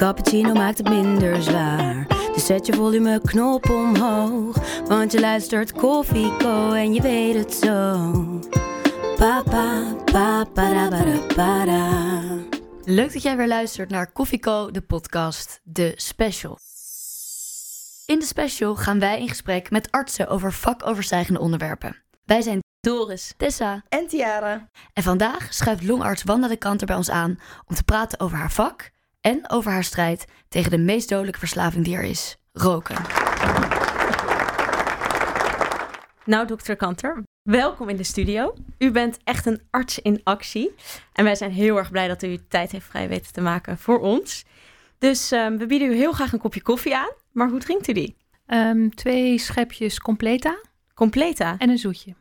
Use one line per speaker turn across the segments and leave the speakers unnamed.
Cappuccino maakt het minder zwaar. Dus zet je volume knop omhoog. Want je luistert Koffie Co en je weet het zo. Papa, papa, para, para.
Leuk dat jij weer luistert naar Koffieco, de podcast, de special. In de special gaan wij in gesprek met artsen over vakoverstijgende onderwerpen. Wij zijn
Doris.
Tessa
En Tiara.
en vandaag schuift longarts Wanda de Kanter bij ons aan om te praten over haar vak en over haar strijd tegen de meest dodelijke verslaving die er is: roken.
Nou, dokter Kanter, welkom in de studio. U bent echt een arts in actie. En wij zijn heel erg blij dat u tijd heeft vrij weten te maken voor ons. Dus ehm, we bieden u heel graag een kopje koffie aan. Maar hoe drinkt u die?
Ehm, twee schepjes Completa
Completa.
en een zoetje.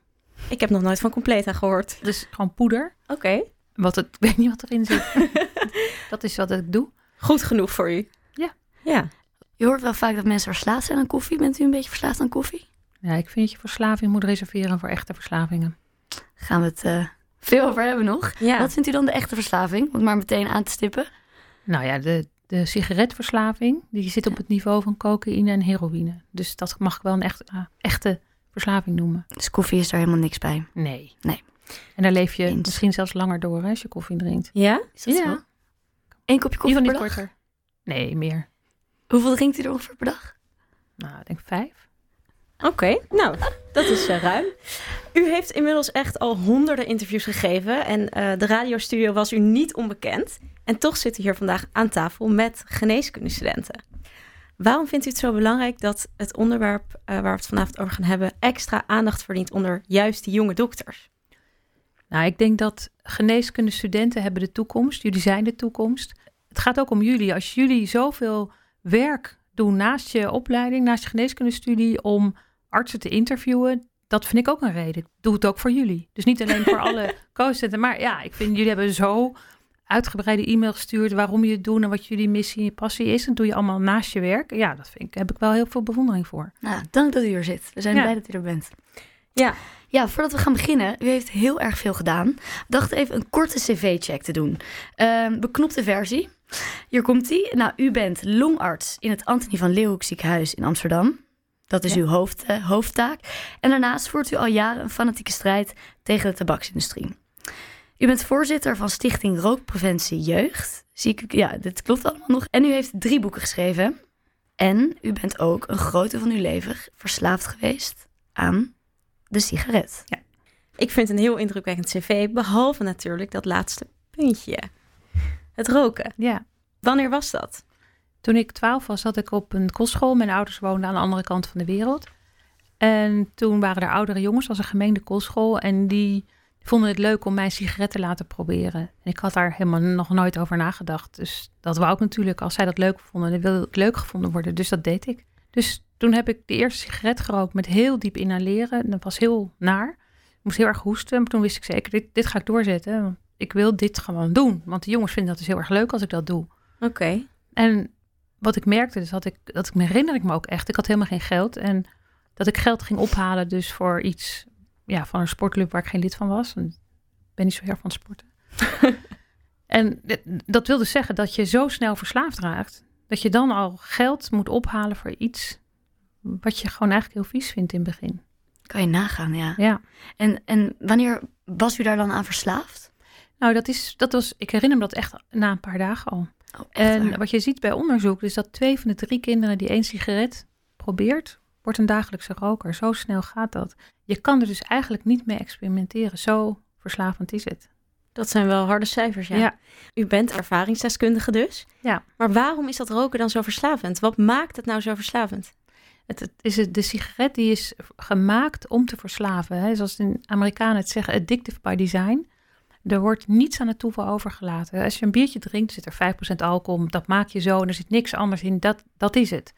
Ik heb nog nooit van Completa gehoord.
Dus gewoon poeder.
Oké,
Wat het, ik weet niet wat erin zit. dat is wat ik doe.
goed genoeg voor u.
Ja.
Ja.
Je hoort wel vaak dat mensen verslaafd zijn aan koffie. Bent u een beetje verslaafd aan koffie?
Ja, ik vind dat je verslaving moet reserveren voor echte verslavingen.
Gaan we het eh, veel over hebben nog.
ja.
Wat vindt u dan de echte verslaving? Om het maar meteen aan te stippen.
Nou ja, de, de sigaretverslaving, die zit op het niveau van cocaïne en heroïne. Dus dat mag ik wel een echt, ah, echte verslaving noemen.
Dus koffie is daar helemaal niks bij.
Nee.
Nee.
En daar leef je
Eens.
misschien zelfs langer door hè, als je koffie drinkt.
Ja?
Is dat
Ja.
zo? Eén kopje koffie per dag?
niet korter. Nee, meer.
Hoeveel drinkt u er ongeveer per dag?
Nou, ik denk vijf.
Oké, nou, dat is eh, ruim. U heeft inmiddels echt al honderden interviews gegeven en eh, de radiostudio was u niet onbekend. En toch zit u hier vandaag aan tafel met geneeskundestudenten. Waarom vindt u het zo belangrijk dat het onderwerp eh, waar we het vanavond over gaan hebben extra aandacht verdient onder juist die jonge dokters?
Nou, ik denk dat geneeskundestudenten hebben de toekomst. Jullie zijn de toekomst. Het gaat ook om jullie. Als jullie zoveel werk doen naast je opleiding, naast je geneeskundestudie, om artsen te interviewen, dat vind ik ook een reden. Ik doe het ook voor jullie. Dus niet alleen voor alle co-studenten, maar ja, ik vind jullie hebben zo uitgebreide e-mail gestuurd waarom je het doet en wat jullie missie en passie is. En dat doe je allemaal naast je werk. Ja, dat vind ik, heb ik wel heel veel bewondering voor.
Nou, dank dat u er zit. We zijn
Ja.
blij dat u er bent.
Ja.
Ja, voordat we gaan beginnen, u heeft heel erg veel gedaan. Ik dacht even een korte cv-check te doen. Ehm, beknopte versie. Hier komt die. Nou, u bent longarts in het Antonie van Leeuwenhoek ziekenhuis in Amsterdam. Dat is
Ja.
uw hoofd, eh, hoofdtaak. En daarnaast voert u al jaren een fanatieke strijd tegen de tabaksindustrie. U bent voorzitter van Stichting Rookpreventie Jeugd. Zie ik, ja, dit klopt allemaal nog. En u heeft drie boeken geschreven. En u bent ook een groot deel van uw leven verslaafd geweest aan de sigaret.
Ik vind het een heel indrukwekkend cv, behalve natuurlijk dat laatste puntje. Het roken.
Ja.
Wanneer was dat?
Toen ik twaalf was, zat ik op een kostschool. Mijn ouders woonden aan de andere kant van de wereld. En toen waren er oudere jongens, was een gemengde kostschool. En die vonden het leuk om mij sigaretten te laten proberen. En ik had daar helemaal nog nooit over nagedacht. Dus dat wou ik natuurlijk. Als zij dat leuk vonden, dan wilde ik leuk gevonden worden. Dus dat deed ik. Dus toen heb ik de eerste sigaret gerookt met heel diep inhaleren. Dat was heel naar. Ik moest heel erg hoesten. Maar toen wist ik zeker, dit, dit ga ik doorzetten. Want ik wil dit gewoon doen. Want de jongens vinden dat dus heel erg leuk als ik dat doe.
Oké.
En wat ik merkte, dus dat ik, dat ik me herinner ik me ook echt, ik had helemaal geen geld. En dat ik geld ging ophalen dus voor iets, ja, van een sportclub waar ik geen lid van was. En ik ben niet zo heel erg van sporten. en dat wil dus zeggen dat je zo snel verslaafd raakt, dat je dan al geld moet ophalen voor iets wat je gewoon eigenlijk heel vies vindt in het begin.
Kan je nagaan, ja.
Ja.
En, en wanneer was u daar dan aan verslaafd?
Nou, dat is, dat was, ik herinner me dat echt na een paar dagen al.
Oh,
En
waar?
wat je ziet bij onderzoek is dat twee van de drie kinderen die één sigaret probeert, wordt een dagelijkse roker. Zo snel gaat dat. Je kan er dus eigenlijk niet mee experimenteren. Zo verslavend is het.
Dat zijn wel harde cijfers, ja.
Ja.
U bent ervaringsdeskundige dus.
Ja.
Maar waarom is dat roken dan zo verslavend? Wat maakt het nou zo verslavend?
Het, het is de sigaret die is gemaakt om te verslaven. Hè? Zoals de Amerikanen het zeggen, addictive by design. Er wordt niets aan het toeval overgelaten. Als je een biertje drinkt, zit er 5% alcohol. Dat maak je zo en er zit niks anders in. Dat, dat is het.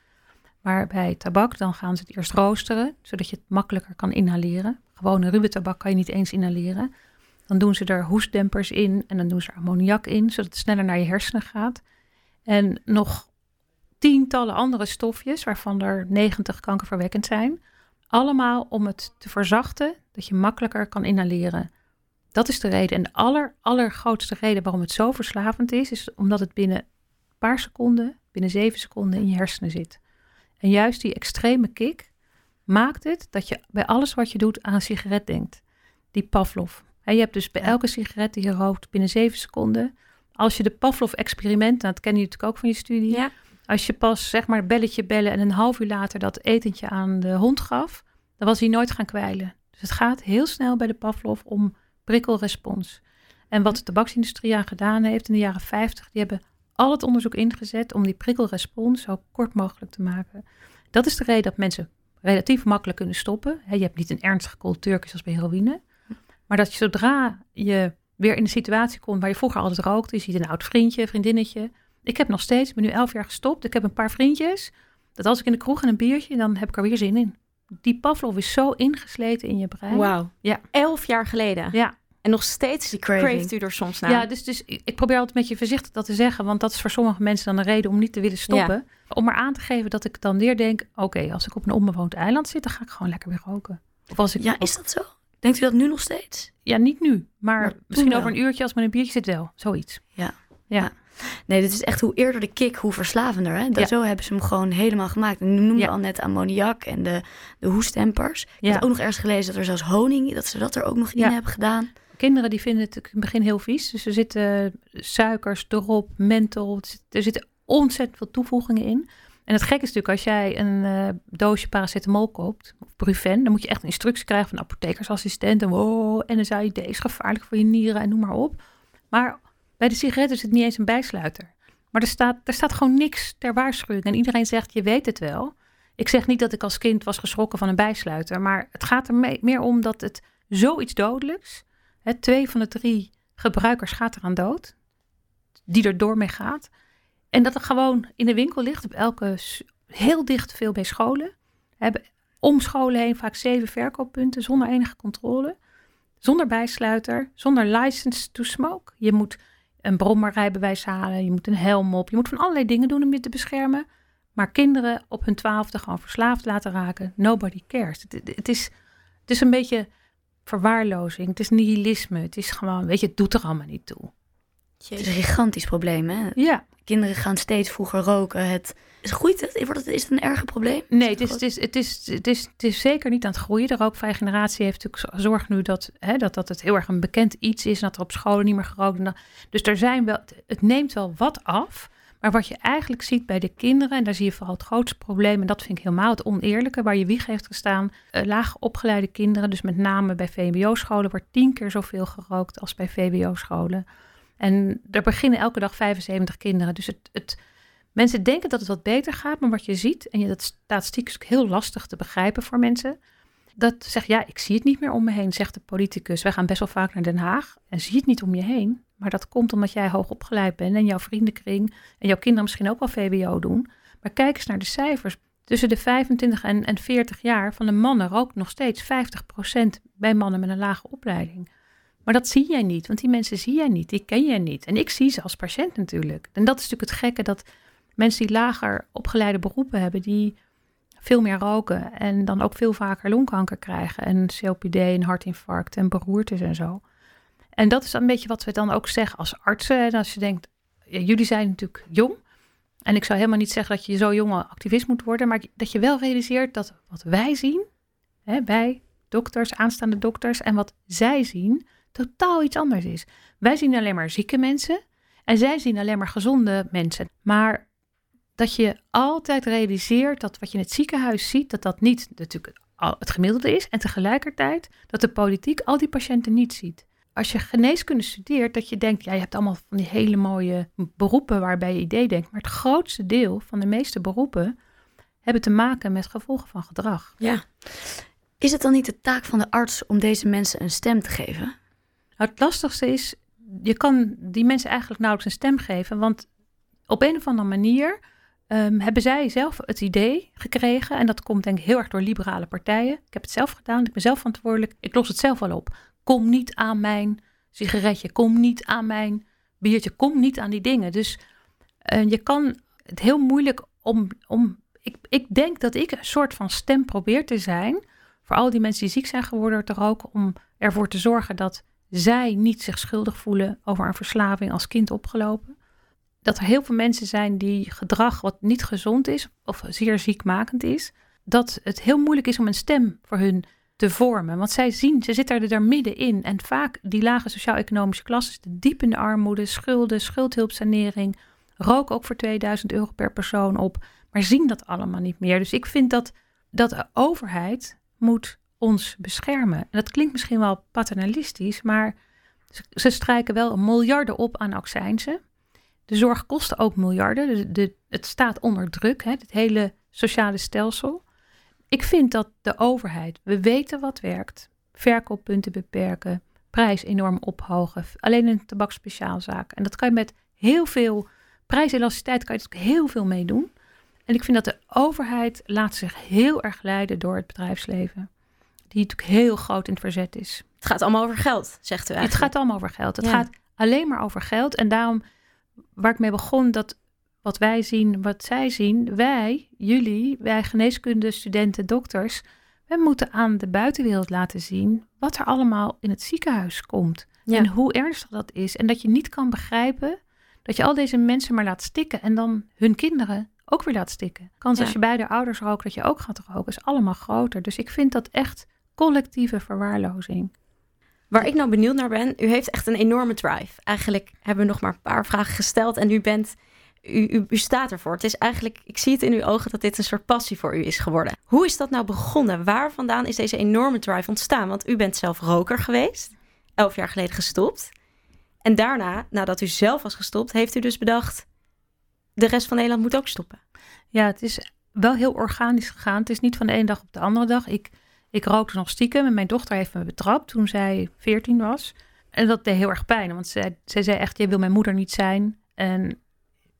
Maar bij tabak, dan gaan ze het eerst roosteren, zodat je het makkelijker kan inhaleren. Gewone ruwe tabak kan je niet eens inhaleren. Dan doen ze er hoestdempers in en dan doen ze er ammoniak in, zodat het sneller naar je hersenen gaat. En nog tientallen andere stofjes, waarvan er 90 kankerverwekkend zijn. Allemaal om het te verzachten, dat je makkelijker kan inhaleren. Dat is de reden. En de aller, allergrootste reden waarom het zo verslavend is, is omdat het binnen een paar seconden, binnen zeven seconden in je hersenen zit. En juist die extreme kick maakt het dat je bij alles wat je doet aan een sigaret denkt. Die Pavlov. En je hebt dus bij elke sigaret die je rookt binnen zeven seconden. Als je de Pavlov-experimenten, dat ken je natuurlijk ook van je studie.
Ja.
Als je pas zeg maar belletje bellen en een half uur later dat etentje aan de hond gaf, dan was hij nooit gaan kwijlen. Dus het gaat heel snel bij de Pavlov om prikkelrespons. En wat de tabaksindustrie aan gedaan heeft in de jaren 50, die hebben al het onderzoek ingezet om die prikkelrespons zo kort mogelijk te maken. Dat is de reden dat mensen relatief makkelijk kunnen stoppen. je hebt niet een ernstige cold turkey zoals bij heroïne. Maar dat je zodra je weer in de situatie komt waar je vroeger altijd rookte, je ziet een oud vriendje, vriendinnetje. Ik heb nog steeds, ik ben nu elf jaar gestopt. Ik heb een paar vriendjes. Dat als ik in de kroeg en een biertje, dan heb ik er weer zin in. Die Pavlov is zo ingesleten in je brein.
Wauw.
Ja.
Elf jaar geleden.
Ja.
En nog steeds
Die craving.
craeft u er soms naar.
Ja, dus, dus ik probeer altijd met je voorzichtig dat te zeggen, want dat is voor sommige mensen dan een reden om niet te willen stoppen. Om maar aan te geven dat ik dan weer denk, oké, als ik op een onbewoond eiland zit, dan ga ik gewoon lekker weer roken. Of als ik,
Ja, is dat zo? Denkt u dat nu nog steeds?
ja niet nu, maar, misschien
wel.
over een uurtje als ik met een biertje zit wel, zoiets.
Ja.
Ja.
Nee, dit is echt hoe eerder de kick, hoe verslavender. Hè? Dat,
Ja.
Zo hebben ze hem gewoon helemaal gemaakt. En nu noemde
Ja.
al net ammoniak en de, de hoestempers. Ik
Ja.
heb ook nog ergens gelezen dat er zelfs honing, dat ze dat er ook nog in hebben gedaan.
Kinderen die vinden het in het begin heel vies. Dus er zitten suikers erop, menthol. er zit- zitten ontzettend veel toevoegingen in. En het gekke is natuurlijk, als jij een eh, doosje paracetamol koopt, of Brufen, dan moet je echt een instructie krijgen van apothekersassistent. En, wow, NSAID is gevaarlijk voor je nieren en noem maar op. Maar bij de sigaretten zit niet eens een bijsluiter. Maar er staat, er staat gewoon niks ter waarschuwing. En iedereen zegt, je weet het wel. Ik zeg niet dat ik als kind was geschrokken van een bijsluiter. Maar het gaat er mee- meer om dat het zoiets dodelijks... Hè, twee van de drie gebruikers gaat eraan dood. Die er door mee gaat. En dat het gewoon in de winkel ligt. Op elke, heel dicht veel bij scholen. Hebben om scholen heen vaak zeven verkooppunten zonder enige controle. Zonder bijsluiter. Zonder license to smoke. Je moet een brommerrijbewijs halen. Je moet een helm op. Je moet van allerlei dingen doen om je te beschermen. Maar kinderen op hun twaalfde gewoon verslaafd laten raken. Nobody cares. Het, is, het is een beetje verwaarlozing. Het is nihilisme. Het is gewoon, weet je, het doet er allemaal niet toe.
Het is een gigantisch probleem. Hè?
Ja,
Kinderen gaan steeds vroeger roken. Het, groeit het? Wordt het? Is het een erger probleem?
nee, het is, het, is, het, is, het, is, het is zeker niet aan het groeien. De rookvrije generatie heeft natuurlijk zorg nu dat, hè, dat, dat het heel erg een bekend iets is. En dat er op scholen niet meer gerookt wordt. Dus er zijn wel, het neemt wel wat af. Maar wat je eigenlijk ziet bij de kinderen, en daar zie je vooral het grootste probleem, en dat vind ik helemaal het oneerlijke, waar je wieg heeft gestaan, eh, laag opgeleide kinderen, dus met name bij VMBO-scholen, wordt tien keer zoveel gerookt als bij VWO-scholen. En er beginnen elke dag 75 kinderen. Dus het, het, mensen denken dat het wat beter gaat, maar wat je ziet, en dat statistiek is heel lastig te begrijpen voor mensen, dat zegt, ja, ik zie het niet meer om me heen, zegt de politicus. Wij gaan best wel vaak naar Den Haag en zie het niet om je heen. Maar dat komt omdat jij hoog opgeleid bent en jouw vriendenkring en jouw kinderen misschien ook wel VWO doen. Maar kijk eens naar de cijfers. Tussen de 25 en, en 40 jaar van de mannen rookt nog steeds 50% bij mannen met een lage opleiding. Maar dat zie jij niet, want die mensen zie jij niet, die ken jij niet. En ik zie ze als patiënt natuurlijk. En dat is natuurlijk het gekke, dat mensen die lager opgeleide beroepen hebben, die veel meer roken en dan ook veel vaker longkanker krijgen en COPD en hartinfarct en beroertes en zo. En dat is een beetje wat we dan ook zeggen als artsen. En als je denkt, ja, jullie zijn natuurlijk jong. En ik zou helemaal niet zeggen dat je zo jong activist moet worden, maar dat je wel realiseert dat wat wij zien, hè, wij dokters, aanstaande dokters, en wat zij zien, totaal iets anders is. Wij zien alleen maar zieke mensen en zij zien alleen maar gezonde mensen. Maar dat je altijd realiseert dat wat je in het ziekenhuis ziet, dat dat niet natuurlijk het gemiddelde is. En tegelijkertijd dat de politiek al die patiënten niet ziet. Als je geneeskunde studeert, dat je denkt, ja, je hebt allemaal van die hele mooie beroepen waarbij je idee denkt. Maar het grootste deel van de meeste beroepen hebben te maken met gevolgen van gedrag.
Ja.
Is het dan niet de taak van de arts om deze mensen een stem te geven?
Het lastigste is, je kan die mensen eigenlijk nauwelijks een stem geven. Want op een of andere manier ehm, hebben zij zelf het idee gekregen. En dat komt denk ik heel erg door liberale partijen. Ik heb het zelf gedaan, ik ben zelf verantwoordelijk. Ik los het zelf wel op. Kom niet aan mijn sigaretje, kom niet aan mijn biertje, kom niet aan die dingen. Dus eh, je kan het heel moeilijk om. om ik, ik denk dat ik een soort van stem probeer te zijn. Voor al die mensen die ziek zijn geworden te roken. Om ervoor te zorgen dat zij niet zich schuldig voelen over een verslaving als kind opgelopen. Dat er heel veel mensen zijn die gedrag wat niet gezond is of zeer ziekmakend is. Dat het heel moeilijk is om een stem voor hun te vormen. Want zij zien, ze zitten er daar middenin. En vaak die lage sociaal-economische klasse, de diep in de armoede, schulden, schuldhulpsanering, roken ook voor 2000 euro per persoon op, maar zien dat allemaal niet meer. Dus ik vind dat, dat de overheid moet ons beschermen. En dat klinkt misschien wel paternalistisch, maar ze strijken wel miljarden op aan accijnzen. De zorg kost ook miljarden. De, het staat onder druk, hè, het hele sociale stelsel. Ik vind dat de overheid, we weten wat werkt, verkooppunten beperken, prijs enorm ophogen, alleen een tabakspeciaalzaak. En dat kan je met heel veel prijselasticiteit kan je heel veel mee doen. En ik vind dat de overheid laat zich heel erg leiden door het bedrijfsleven. Die natuurlijk heel groot in het verzet is.
Het gaat allemaal over geld, zegt u eigenlijk.
Het gaat allemaal over geld. Het
Ja.
gaat alleen maar over geld. En daarom, waar ik mee begon, dat wat wij zien, wat zij zien, wij, jullie, wij geneeskunde, studenten, dokters, wij moeten aan de buitenwereld laten zien wat er allemaal in het ziekenhuis komt.
Ja.
En hoe ernstig dat is. En dat je niet kan begrijpen dat je al deze mensen maar laat stikken en dan hun kinderen ook weer laat stikken. Kans
Ja.
als je beide ouders rookt dat je ook gaat roken is allemaal groter. Dus ik vind dat echt collectieve verwaarlozing.
Waar ik nou benieuwd naar ben, u heeft echt een enorme drive. Eigenlijk hebben we nog maar een paar vragen gesteld en u bent, u, u, u staat ervoor. Het is eigenlijk, ik zie het in uw ogen dat dit een soort passie voor u is geworden. Hoe is dat nou begonnen? Waar vandaan is deze enorme drive ontstaan? Want u bent zelf roker geweest, elf jaar geleden gestopt. En daarna, nadat u zelf was gestopt, heeft u dus bedacht, de rest van Nederland moet ook stoppen.
Ja, het is wel heel organisch gegaan. Het is niet van de ene dag op de andere dag. Ik, ik rookte nog stiekem en mijn dochter heeft me betrapt toen zij 14 was. En dat deed heel erg pijn, want zij, zij zei echt, jij wil mijn moeder niet zijn. En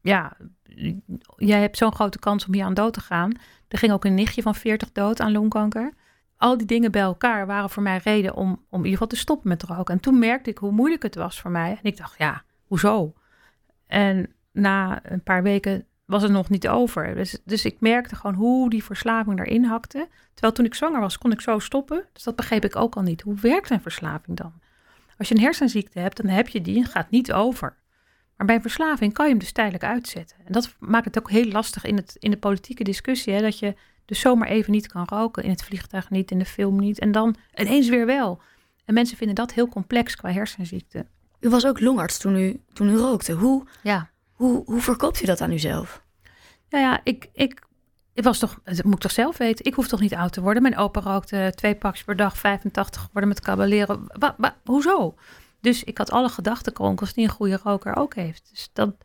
ja, jij hebt zo'n grote kans om hier aan dood te gaan. Er ging ook een nichtje van 40 dood aan longkanker. Al die dingen bij elkaar waren voor mij reden om, om in ieder geval te stoppen met roken. En toen merkte ik hoe moeilijk het was voor mij. En ik dacht, ja, hoezo? En na een paar weken was het nog niet over. Dus, dus ik merkte gewoon hoe die verslaving erin hakte. Terwijl toen ik zwanger was, kon ik zo stoppen. Dus dat begreep ik ook al niet. Hoe werkt een verslaving dan? Als je een hersenziekte hebt, dan heb je die en gaat niet over. Maar bij een verslaving kan je hem dus tijdelijk uitzetten. En dat maakt het ook heel lastig in, het, in de politieke discussie. Hè, dat je dus zomaar even niet kan roken. In het vliegtuig niet, in de film niet. En dan ineens weer wel. En mensen vinden dat heel complex qua hersenziekte.
U was ook longarts toen u, toen u rookte. Hoe,
Ja.
Hoe, hoe verkoopt u dat aan uzelf?
Nou ja, ik, ik, ik was toch, dat moet ik toch zelf weten. Ik hoef toch niet oud te worden. Mijn opa rookte twee pakjes per dag, 85 geworden met caballeren. Hoezo? Dus ik had alle gedachtenkronkels die een goede roker ook heeft. Dus dat,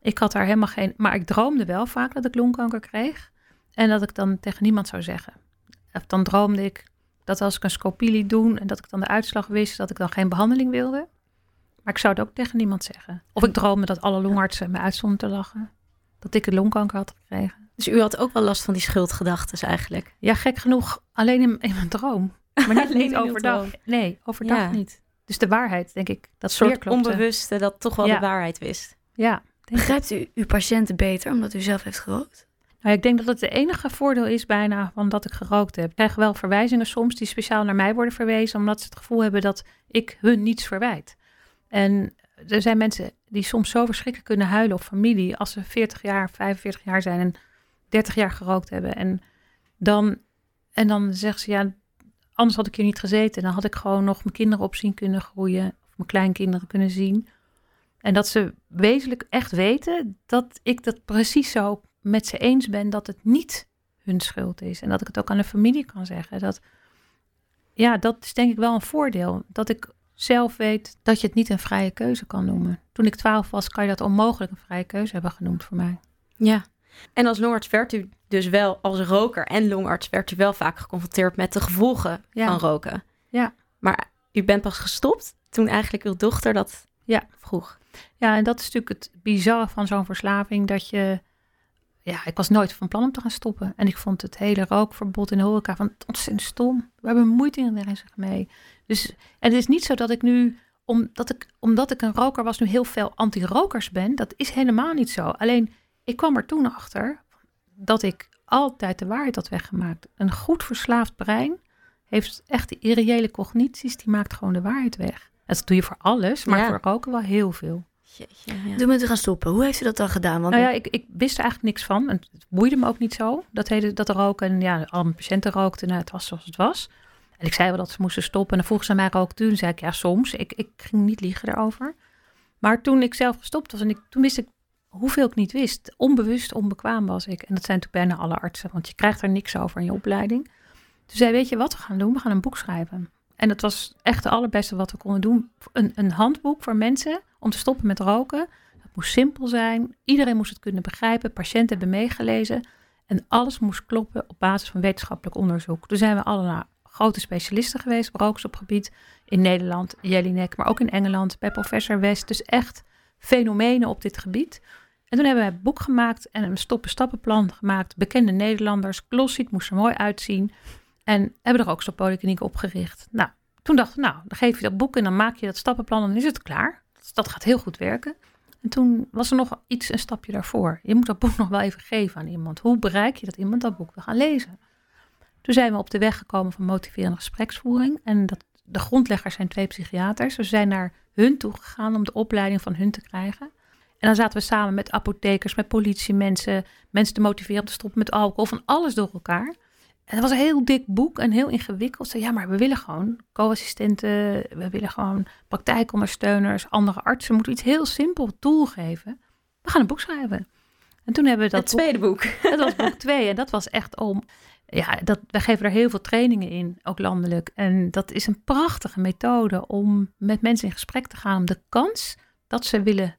ik had daar helemaal geen... Maar ik droomde wel vaak dat ik longkanker kreeg. En dat ik dan tegen niemand zou zeggen. Of dan droomde ik dat als ik een scopie liet doen... en dat ik dan de uitslag wist, dat ik dan geen behandeling wilde. Maar ik zou het ook tegen niemand zeggen. Of ik droomde dat alle longartsen me uitstonden te lachen. Dat ik een longkanker had gekregen.
Dus u had ook wel last van die schuldgedachten eigenlijk.
Ja, gek genoeg alleen in, in mijn droom. Maar niet,
Alleen
niet overdag. Nee, overdag
Ja.
niet. Dus de waarheid, denk ik, dat
soort onbewuste dat toch wel
Ja.
de waarheid wist.
Ja.
Begrijpt u uw patiënten beter omdat u zelf heeft gerookt?
Nou, ik denk dat het de enige voordeel is bijna van dat ik gerookt heb. Ik krijg wel verwijzingen soms die speciaal naar mij worden verwezen, omdat ze het gevoel hebben dat ik hun niets verwijt. En er zijn mensen die soms zo verschrikkelijk kunnen huilen op familie als ze 40 jaar, 45 jaar zijn en 30 jaar gerookt hebben. En dan, en dan zeggen ze, ja, anders had ik hier niet gezeten. Dan had ik gewoon nog mijn kinderen op zien kunnen groeien, of mijn kleinkinderen kunnen zien. En dat ze wezenlijk echt weten dat ik dat precies zo met ze eens ben dat het niet hun schuld is. En dat ik het ook aan de familie kan zeggen. Dat, ja, dat is denk ik wel een voordeel. Dat ik zelf weet dat je het niet een vrije keuze kan noemen. Toen ik twaalf was, kan je dat onmogelijk een vrije keuze hebben genoemd voor mij.
Ja. En als longarts werd u dus wel, als roker en longarts, werd u wel vaak geconfronteerd met de gevolgen
Ja.
van roken.
Ja.
Maar u bent pas gestopt toen eigenlijk uw dochter dat
Ja.
Vroeg.
Ja, en dat is natuurlijk het bizarre van zo'n verslaving. Dat je... Ja, ik was nooit van plan om te gaan stoppen. En ik vond het hele rookverbod in de horeca van ontzettend stom. We hebben moeite in er zich mee. Dus, en het is niet zo dat ik nu, omdat ik, omdat ik een roker was, nu heel veel anti-rokers ben. Dat is helemaal niet zo. Alleen, ik kwam er toen achter dat ik altijd de waarheid had weggemaakt. Een goed verslaafd brein heeft echt de irreële cognities, die maakt gewoon de waarheid weg. Dat doe je voor alles, maar
Ja.
voor roken wel heel veel.
Jeetje, ja.
Toen bent u gaan stoppen. Hoe heeft u dat dan gedaan? Want
Nou ja, ik, ik wist er eigenlijk niks van. En het boeide me ook niet zo. Dat, hele, dat roken. En ja, al mijn patiënten rookten. Nou, het was zoals het was. En ik zei wel dat ze moesten stoppen. En dan vroegen ze mij rook toen. zei ik, ja, soms. Ik, ik ging niet liegen daarover. Maar toen ik zelf gestopt was, en ik, toen wist ik hoeveel ik niet wist. Onbewust, onbekwaam was ik. En dat zijn natuurlijk bijna alle artsen. Want je krijgt er niks over in je opleiding. Toen zei, weet je wat we gaan doen? We gaan een boek schrijven. En dat was echt het allerbeste wat we konden doen. Een, een handboek voor mensen om te stoppen met roken. Het moest simpel zijn. Iedereen moest het kunnen begrijpen. Patiënten hebben meegelezen. En alles moest kloppen op basis van wetenschappelijk onderzoek. Toen zijn we alle naar grote specialisten geweest op rookstopgebied. In Nederland, Jelinek, maar ook in Engeland, bij professor West. Dus echt fenomenen op dit gebied. En toen hebben we een boek gemaakt en een stoppen-stappenplan gemaakt. Bekende Nederlanders, glossy, het moest er mooi uitzien. En hebben er ook stoppolykliniek opgericht. Nou, toen dachten we, nou, dan geef je dat boek en dan maak je dat stappenplan en dan is het klaar. Dat gaat heel goed werken. En toen was er nog iets een stapje daarvoor. Je moet dat boek nog wel even geven aan iemand. Hoe bereik je dat iemand dat boek wil gaan lezen? Toen zijn we op de weg gekomen van motiverende gespreksvoering. En dat, de grondleggers zijn twee psychiaters. Dus we zijn naar hun toe gegaan om de opleiding van hun te krijgen. En dan zaten we samen met apothekers, met politiemensen, mensen te motiveren om te stoppen met alcohol, van alles door elkaar. En dat was een heel dik boek en heel ingewikkeld. Ze, ja, maar we willen gewoon co-assistenten, we willen gewoon praktijkondersteuners, andere artsen. We moeten iets heel simpel tool geven. We gaan een boek schrijven. En toen hebben we dat
het tweede boek.
dat was boek twee. En dat was echt om. Ja, dat, wij geven er heel veel trainingen in, ook landelijk. En dat is een prachtige methode om met mensen in gesprek te gaan. Om de kans dat ze willen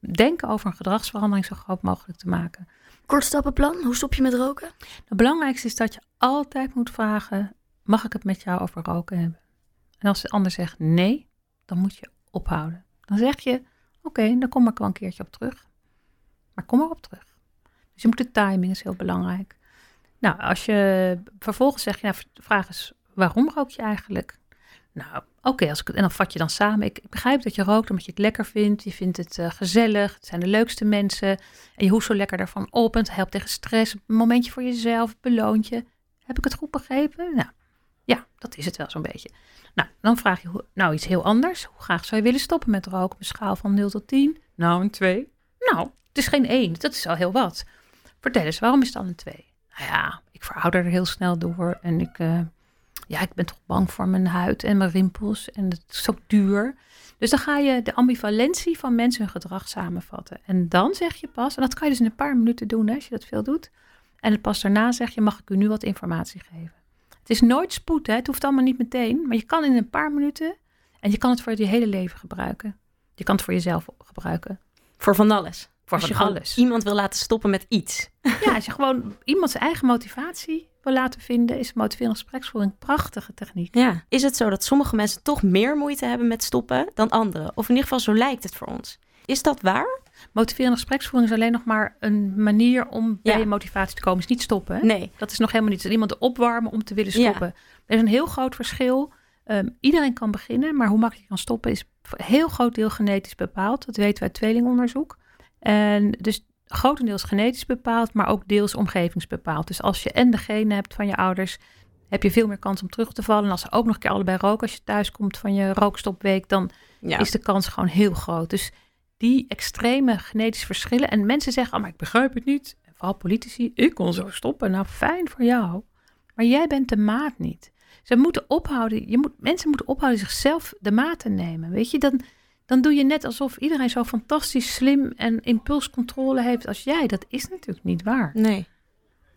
denken over een gedragsverandering zo groot mogelijk te maken.
kort stappenplan. Hoe stop je met roken?
Het belangrijkste is dat je altijd moet vragen: mag ik het met jou over roken hebben? En als de ander zegt nee, dan moet je ophouden. Dan zeg je: oké, dan kom ik wel een keertje op terug. Maar kom erop terug. Dus je moet de timing is heel belangrijk. Nou, als je vervolgens zeg je, nou, vraag eens, waarom rook je eigenlijk? Nou, oké, als ik en dan vat je dan samen. Ik, begrijp dat je rookt omdat je het lekker vindt. Je vindt het eh, gezellig. Het zijn de leukste mensen. En je hoeft zo lekker daarvan op. En het helpt tegen stress. Een momentje voor jezelf, beloont je. Heb ik het goed begrepen? Nou, ja, dat is het wel zo'n beetje. Nou, dan vraag je, nou iets heel anders. Hoe graag zou je willen stoppen met roken? Op een schaal van 0 tot 10? Nou, een 2. Nou, het is geen 1. Dat is al heel wat. Vertel eens, waarom is het dan een 2? Nou ja, ik verouder er heel snel door. En ik, eh, ja, ik ben toch bang voor mijn huid en mijn rimpels. En het is ook duur. Dus dan ga je de ambivalentie van mensen hun gedrag samenvatten. En dan zeg je pas, en dat kan je dus in een paar minuten doen hè, als je dat veel doet. En het pas daarna zeg je, mag ik u nu wat informatie geven? Het is nooit spoed, hè? het hoeft allemaal niet meteen. Maar je kan in een paar minuten, en je kan het voor je hele leven gebruiken. Je kan het voor jezelf gebruiken.
Voor van alles.
Voor
Als je
van
gewoon
alles.
iemand wil laten stoppen met iets.
Ja, als je gewoon iemand zijn eigen motivatie wil laten vinden, is motiverende gespreksvoering een prachtige techniek.
Ja. Is het zo dat sommige mensen toch meer moeite hebben met stoppen dan anderen? Of in ieder geval zo lijkt het voor ons. Is dat waar?
Motiverende gespreksvoering is alleen nog maar een manier om bij
Ja.
je motivatie te komen. Is niet stoppen. Hè?
Nee.
Dat is nog helemaal niet. Iemand opwarmen om te willen
Ja.
stoppen. Er is een heel groot verschil. Ehm, iedereen kan beginnen, maar hoe makkelijk je kan stoppen is een heel groot deel genetisch bepaald. Dat weten we uit tweelingonderzoek. En dus grotendeels genetisch bepaald, maar ook deels omgevingsbepaald. Dus als je en de genen hebt van je ouders, heb je veel meer kans om terug te vallen. En als ze ook nog een keer allebei roken, als je thuis komt van je rookstopweek, dan
Ja.
is de kans gewoon heel groot. Dus die extreme genetische verschillen. En mensen zeggen, oh, maar ik begrijp het niet. En vooral politici, ik kon zo stoppen. Nou, fijn voor jou. Maar jij bent de maat niet. Ze moeten ophouden, je moet, mensen moeten ophouden zichzelf de maat te nemen. Weet je, dan, dan doe je net alsof iedereen zo fantastisch slim en impulscontrole heeft als jij. Dat is natuurlijk niet waar.
Nee.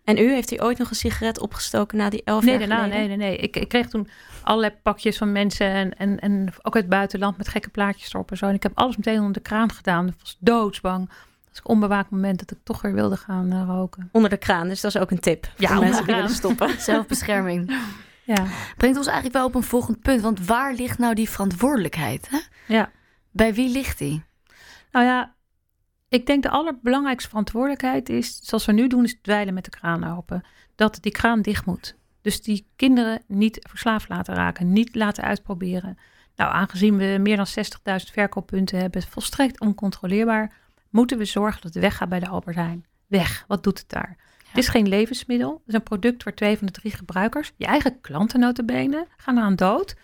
En u, heeft u ooit nog een sigaret opgestoken na die elf
Nee,
jaar
daarna, nee, nee, nee. Ik, ik kreeg toen allerlei pakjes van mensen en, en, en ook uit het buitenland met gekke plaatjes erop en zo. En ik heb alles meteen onder de kraan gedaan. Ik was doodsbang. Dat is een onbewaakt moment dat ik toch weer wilde gaan eh, roken.
Onder de kraan, dus dat is ook een tip.
Ja,
voor
onder
mensen die willen
kraan.
stoppen.
Zelfbescherming.
Ja,
Brengt ons eigenlijk wel op een volgend punt. Want waar ligt nou die verantwoordelijkheid? Hè?
ja.
Bij wie ligt die?
Nou ja, ik denk de allerbelangrijkste verantwoordelijkheid is, zoals we nu doen, is dweilen met de kraan open. Dat die kraan dicht moet. Dus die kinderen niet verslaafd laten raken, niet laten uitproberen. Nou, aangezien we meer dan 60.000 verkooppunten hebben, volstrekt oncontroleerbaar, moeten we zorgen dat het weggaat bij de Albert Heijn. Weg, wat doet het daar? Het is geen levensmiddel, het is een product waar twee van de drie gebruikers, je eigen klanten notabene, gaan aan dood.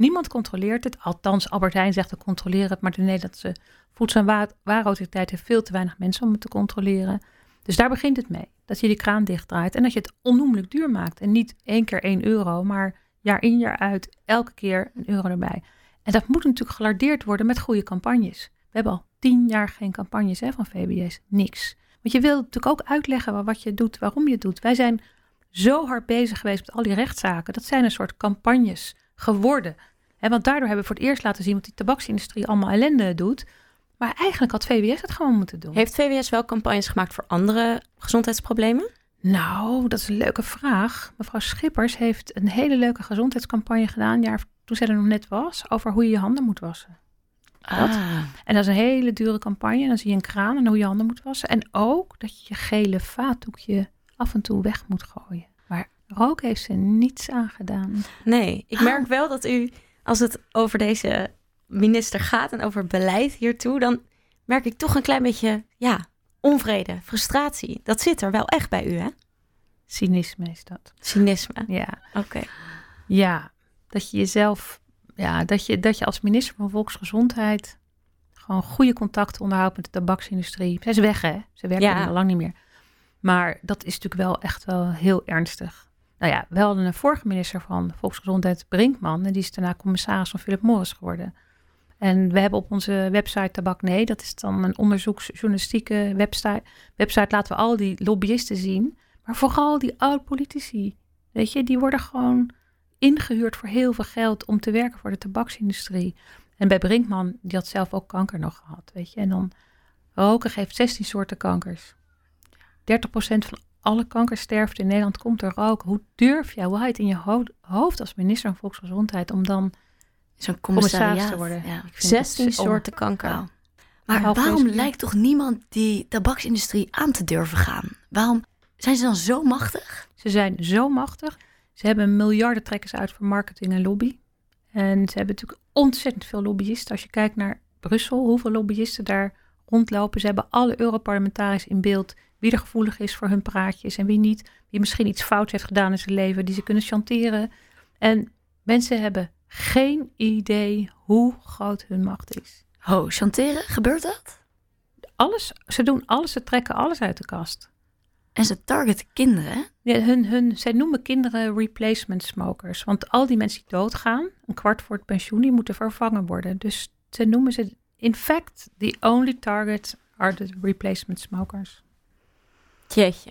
Niemand controleert het, althans Albert Heijn zegt te controleren het, maar de Nederlandse Voedsel- en Warenautoriteit heeft veel te weinig mensen om het te controleren. Dus daar begint het mee. Dat je die kraan dichtdraait en dat je het onnoemelijk duur maakt. En niet één keer één euro, maar jaar in jaar uit elke keer een euro erbij. En dat moet natuurlijk gelardeerd worden met goede campagnes. We hebben al tien jaar geen campagnes hè, van VBS. Niks. Want je wil natuurlijk ook uitleggen wat je doet, waarom je het doet. Wij zijn zo hard bezig geweest met al die rechtszaken. Dat zijn een soort campagnes geworden. Want daardoor hebben we voor het eerst laten zien wat die tabaksindustrie allemaal ellende doet. Maar eigenlijk had VWS het gewoon moeten doen.
Heeft VWS wel campagnes gemaakt voor andere gezondheidsproblemen?
Nou, dat is een leuke vraag. Mevrouw Schippers heeft een hele leuke gezondheidscampagne gedaan, jaar toen zij er nog net was, over hoe je je handen moet wassen.
Ah.
En dat is een hele dure campagne. En dan zie je een kraan en hoe je handen moet wassen. En ook dat je je gele vaatdoekje af en toe weg moet gooien. Maar rook heeft ze niets aangedaan.
Nee, ik merk wel dat u, als het over deze minister gaat en over beleid hiertoe, dan merk ik toch een klein beetje, ja, onvrede, frustratie. Dat zit er wel echt bij u, hè?
Cynisme is dat.
Cynisme.
Ja,
Oké.
ja dat je jezelf, ja, dat je, dat je als minister van Volksgezondheid gewoon goede contacten onderhoudt met de tabaksindustrie. Zij is weg, hè? Ze werken
Ja.
er al lang niet meer. Maar dat is natuurlijk wel echt wel heel ernstig. Nou ja, we hadden een vorige minister van Volksgezondheid, Brinkman, en die is daarna commissaris van Philip Morris geworden. En we hebben op onze website Tabak Nee, dat is dan een onderzoeksjournalistieke website. Website laten we al die lobbyisten zien, maar vooral die oud-politici. Weet je, die worden gewoon ingehuurd voor heel veel geld om te werken voor de tabaksindustrie. En bij Brinkman, die had zelf ook kanker nog gehad, weet je. En dan roken geeft 16 soorten kankers. 30% van alle kankersterfte in Nederland komt door roken. Hoe durf jij, hoe haal je het in je ho- hoofd als minister van Volksgezondheid om dan
Zo'n
commissaris te worden?
Ja.
Ik vind het
16
zo-
soorten kanker.
Maar waarom lijkt toch niemand die tabaksindustrie aan te durven gaan? Waarom zijn ze dan zo machtig?
Ze zijn zo machtig. Ze hebben miljarden trekkers uit voor marketing en lobby. En ze hebben natuurlijk ontzettend veel lobbyisten. Als je kijkt naar Brussel, hoeveel lobbyisten daar rondlopen. Ze hebben alle Europarlementariërs in beeld wie er gevoelig is voor hun praatjes en wie niet. Wie misschien iets fouts heeft gedaan in zijn leven, die ze kunnen chanteren. En mensen hebben geen idee hoe groot hun macht is.
Ho, chanteren, gebeurt dat?
Alles, ze doen alles, ze trekken alles uit de kast.
En ze targeten kinderen?
Ja, hun, hun, zij noemen kinderen replacement smokers. Want al die mensen die doodgaan, een kwart voor het pensioen, die moeten vervangen worden. Dus ze noemen ze, in fact, the only target are the replacement smokers.
Jeetje.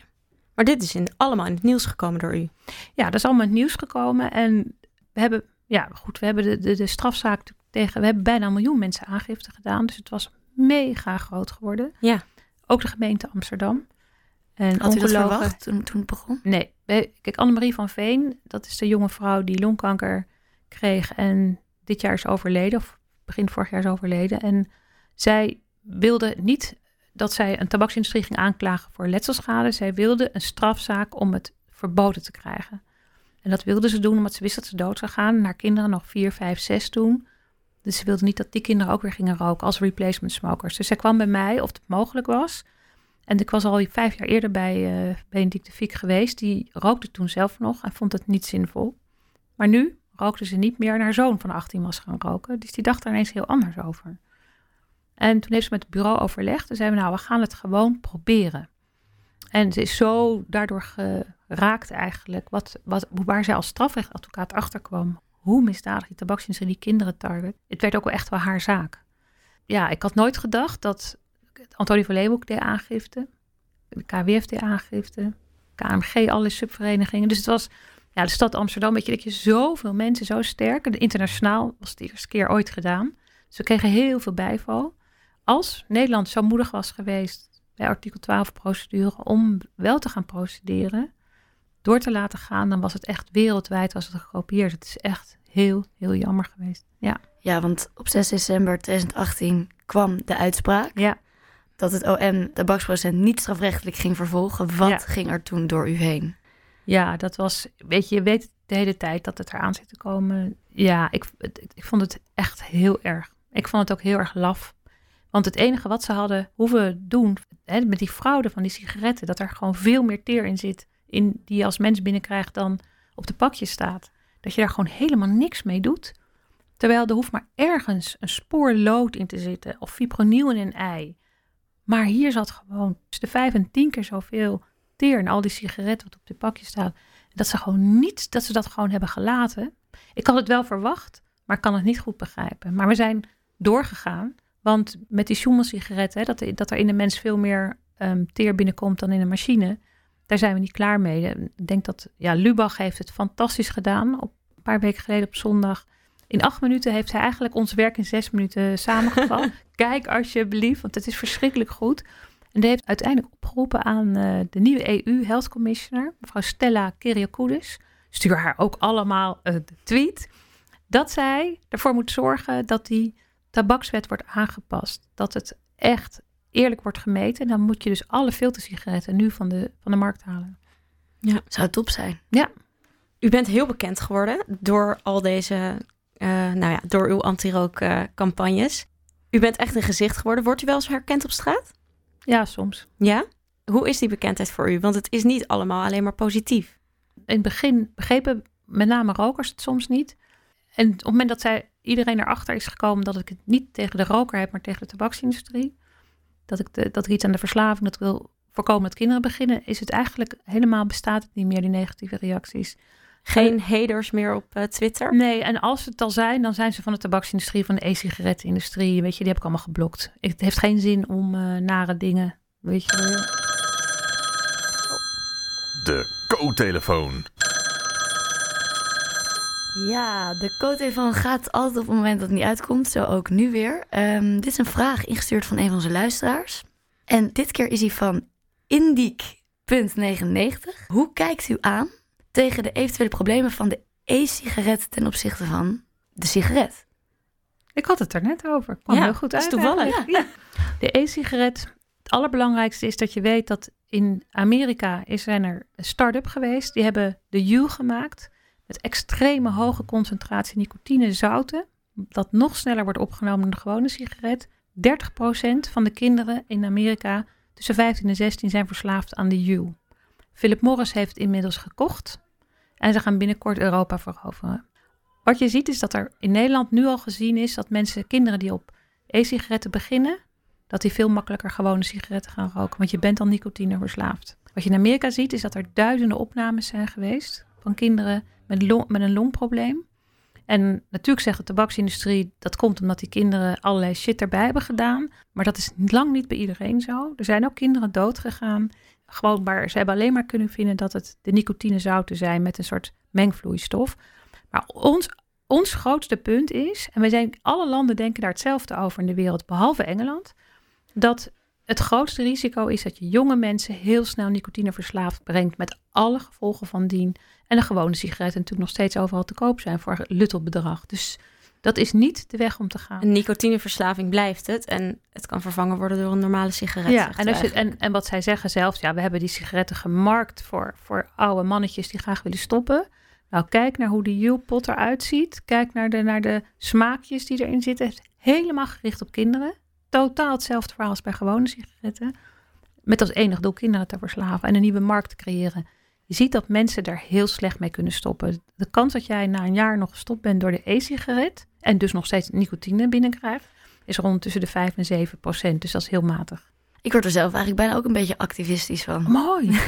Maar dit is in, allemaal in het nieuws gekomen door u.
Ja, dat is allemaal in het nieuws gekomen. En we hebben, ja goed, we hebben de, de, de strafzaak tegen, we hebben bijna een miljoen mensen aangifte gedaan. Dus het was mega groot geworden.
Ja.
Ook de gemeente Amsterdam. En
Had u dat
ongelogen-
verwacht toen, toen het begon?
Nee. Kijk, Annemarie van Veen, dat is de jonge vrouw die longkanker kreeg en dit jaar is overleden, of begin vorig jaar is overleden. En zij wilde niet dat zij een tabaksindustrie ging aanklagen voor letselschade. Zij wilde een strafzaak om het verboden te krijgen. En dat wilde ze doen omdat ze wist dat ze dood zou gaan. En haar kinderen nog vier, vijf, zes toen. Dus ze wilde niet dat die kinderen ook weer gingen roken als replacement smokers. Dus zij kwam bij mij of het mogelijk was. En ik was al vijf jaar eerder bij eh Benedict de Fiek geweest. Die rookte toen zelf nog en vond het niet zinvol. Maar nu rookte ze niet meer. En haar zoon van 18 was gaan roken. Dus die dacht er ineens heel anders over. En toen heeft ze met het bureau overlegd. En zeiden we, nou, we gaan het gewoon proberen. En ze is zo daardoor geraakt eigenlijk, wat, wat, waar zij als strafrechtadvocaat achter kwam. Hoe misdadig die tabaksindustrie die kinderen target. Het werd ook wel echt wel haar zaak. Ja, ik had nooit gedacht dat Antonie van Leeuwenhoek deed aangifte. De KWF deed aangifte. KMG, alle subverenigingen. Dus het was ja, de stad Amsterdam, weet je, dat je zoveel mensen zo sterk. En internationaal was het de eerste keer ooit gedaan. We kregen heel veel bijval. Als Nederland zo moedig was geweest bij artikel 12 procedure om wel te gaan procederen, door te laten gaan, dan was het echt wereldwijd was het gekopieerd. Het is echt heel, heel jammer geweest. Ja.
Ja, want op 6 december 2018 kwam de uitspraak
Ja.
dat het OM tabaksproducent niet strafrechtelijk ging vervolgen. Wat
Ja.
ging er toen door u heen?
Ja, dat was, weet je, je weet de hele tijd dat het eraan zit te komen. Ja, ik, ik vond het echt heel erg. Ik vond het ook heel erg laf. Want het enige wat ze hadden hoeven doen hè, met die fraude van die sigaretten, dat er gewoon veel meer teer in zit, in, die je als mens binnenkrijgt dan op de pakjes staat. Dat je daar gewoon helemaal niks mee doet. Terwijl er hoeft maar ergens een spoor lood in te zitten of fipronil in een ei. Maar hier zat gewoon de vijf en tien keer zoveel teer in al die sigaretten wat op de pakjes staat. Dat ze gewoon niet, dat ze dat gewoon hebben gelaten. Ik had het wel verwacht, maar ik kan het niet goed begrijpen. Maar we zijn doorgegaan, want met die Schumann-sigaretten, hè, dat, dat er in de mens veel meer ehm, teer binnenkomt dan in een machine, daar zijn we niet klaar mee. Ik denk dat, ja, Lubach heeft het fantastisch gedaan. Op, een paar weken geleden op zondag. In acht minuten heeft hij eigenlijk ons werk in zes minuten samengevat. Kijk alsjeblieft, want het is verschrikkelijk goed. En die heeft uiteindelijk opgeroepen aan eh, de nieuwe EU Health Commissioner, mevrouw Stella Kyriakides. Stuur haar ook allemaal een tweet. Dat zij ervoor moet zorgen dat die tabakswet wordt aangepast. Dat het echt eerlijk wordt gemeten. En dan moet je dus alle filtersigaretten nu van de, van de markt halen.
Zou top zijn.
U bent heel bekend geworden door al deze, eh, nou ja, door uw anti-rookcampagnes. u bent echt een gezicht geworden. Wordt u wel eens herkend op straat?
Ja, soms.
Ja? Hoe is die bekendheid voor u? Want het is niet allemaal alleen maar positief.
in het begin begrepen met name rokers het soms niet. En op het moment dat zij, iedereen erachter is gekomen dat ik het niet tegen de roker heb, maar tegen de tabaksindustrie. Dat ik, de, dat ik iets aan de verslaving, dat wil voorkomen dat kinderen beginnen, is het eigenlijk helemaal bestaat het niet meer, die negatieve reacties.
Geen haters meer op eh, Twitter.
Nee, en als het al zijn, dan zijn ze van de tabaksindustrie, van de e-sigarettenindustrie. Weet je, die heb ik allemaal geblokt. Het heeft geen zin om eh, nare dingen, weet je. wel.
De co-telefoon.
Ja, de code-telefoon gaat altijd op het moment dat het niet uitkomt. Zo ook nu weer. Ehm, dit is een vraag ingestuurd van een van onze luisteraars. En dit keer is hij van Indiek.99. Hoe kijkt u aan tegen de eventuele problemen van de e-sigaret ten opzichte van de sigaret?
Ik had het er net over. Kwam
Ja,
heel goed
dat is
uit.
toevallig.
Ja. De e-sigaret. Het allerbelangrijkste is dat je weet dat in Amerika is, zijn er een start-up geweest. Die hebben de U gemaakt. Met extreme hoge concentratie nicotine-zouten. Dat nog sneller wordt opgenomen dan de gewone sigaret. 30% van de kinderen in Amerika tussen 15 en 16 zijn verslaafd aan de U. Philip Morris heeft inmiddels gekocht. En ze gaan binnenkort Europa veroveren. Wat je ziet is dat er in Nederland nu al gezien is dat mensen, kinderen die op e-sigaretten beginnen, dat die veel makkelijker gewone sigaretten gaan roken. Want je bent dan nicotine verslaafd. Wat je in Amerika ziet is dat er duizenden opnames zijn geweest van kinderen met, met een longprobleem. En natuurlijk zegt de tabaksindustrie dat komt omdat die kinderen allerlei shit erbij hebben gedaan. Maar dat is lang niet bij iedereen zo. Er zijn ook kinderen dood gegaan. Gewoon waar ze hebben alleen maar kunnen vinden dat het de nicotinezouten zijn met een soort mengvloeistof. Maar ons, ons grootste punt is, en wij zijn, alle landen denken daar hetzelfde over in de wereld, behalve Engeland, dat het grootste risico is dat je jonge mensen heel snel nicotine verslaafd brengt met alle gevolgen van dien. En de gewone sigaretten natuurlijk nog steeds overal te koop zijn voor luttelbedrag. Dus dat is niet de weg om te gaan.
Een nicotineverslaving blijft het. En het kan vervangen worden door een normale sigaret.
Ja, en, als je, en, en wat zij zeggen zelfs, ja, we hebben die sigaretten gemarkt voor, voor oude mannetjes die graag willen stoppen. Nou, kijk naar hoe die Juulpot eruit ziet. Kijk naar de, naar de smaakjes die erin zitten. Het is helemaal gericht op kinderen. Totaal hetzelfde verhaal als bij gewone sigaretten. Met als enig doel kinderen te verslaven en een nieuwe markt te creëren. Je ziet dat mensen daar heel slecht mee kunnen stoppen. De kans dat jij na een jaar nog gestopt bent door de e-sigaret... en dus nog steeds nicotine binnenkrijgt... is rond tussen de 5 en 7 procent. Dus dat is heel matig.
Ik word er zelf eigenlijk bijna ook een beetje activistisch van.
Mooi.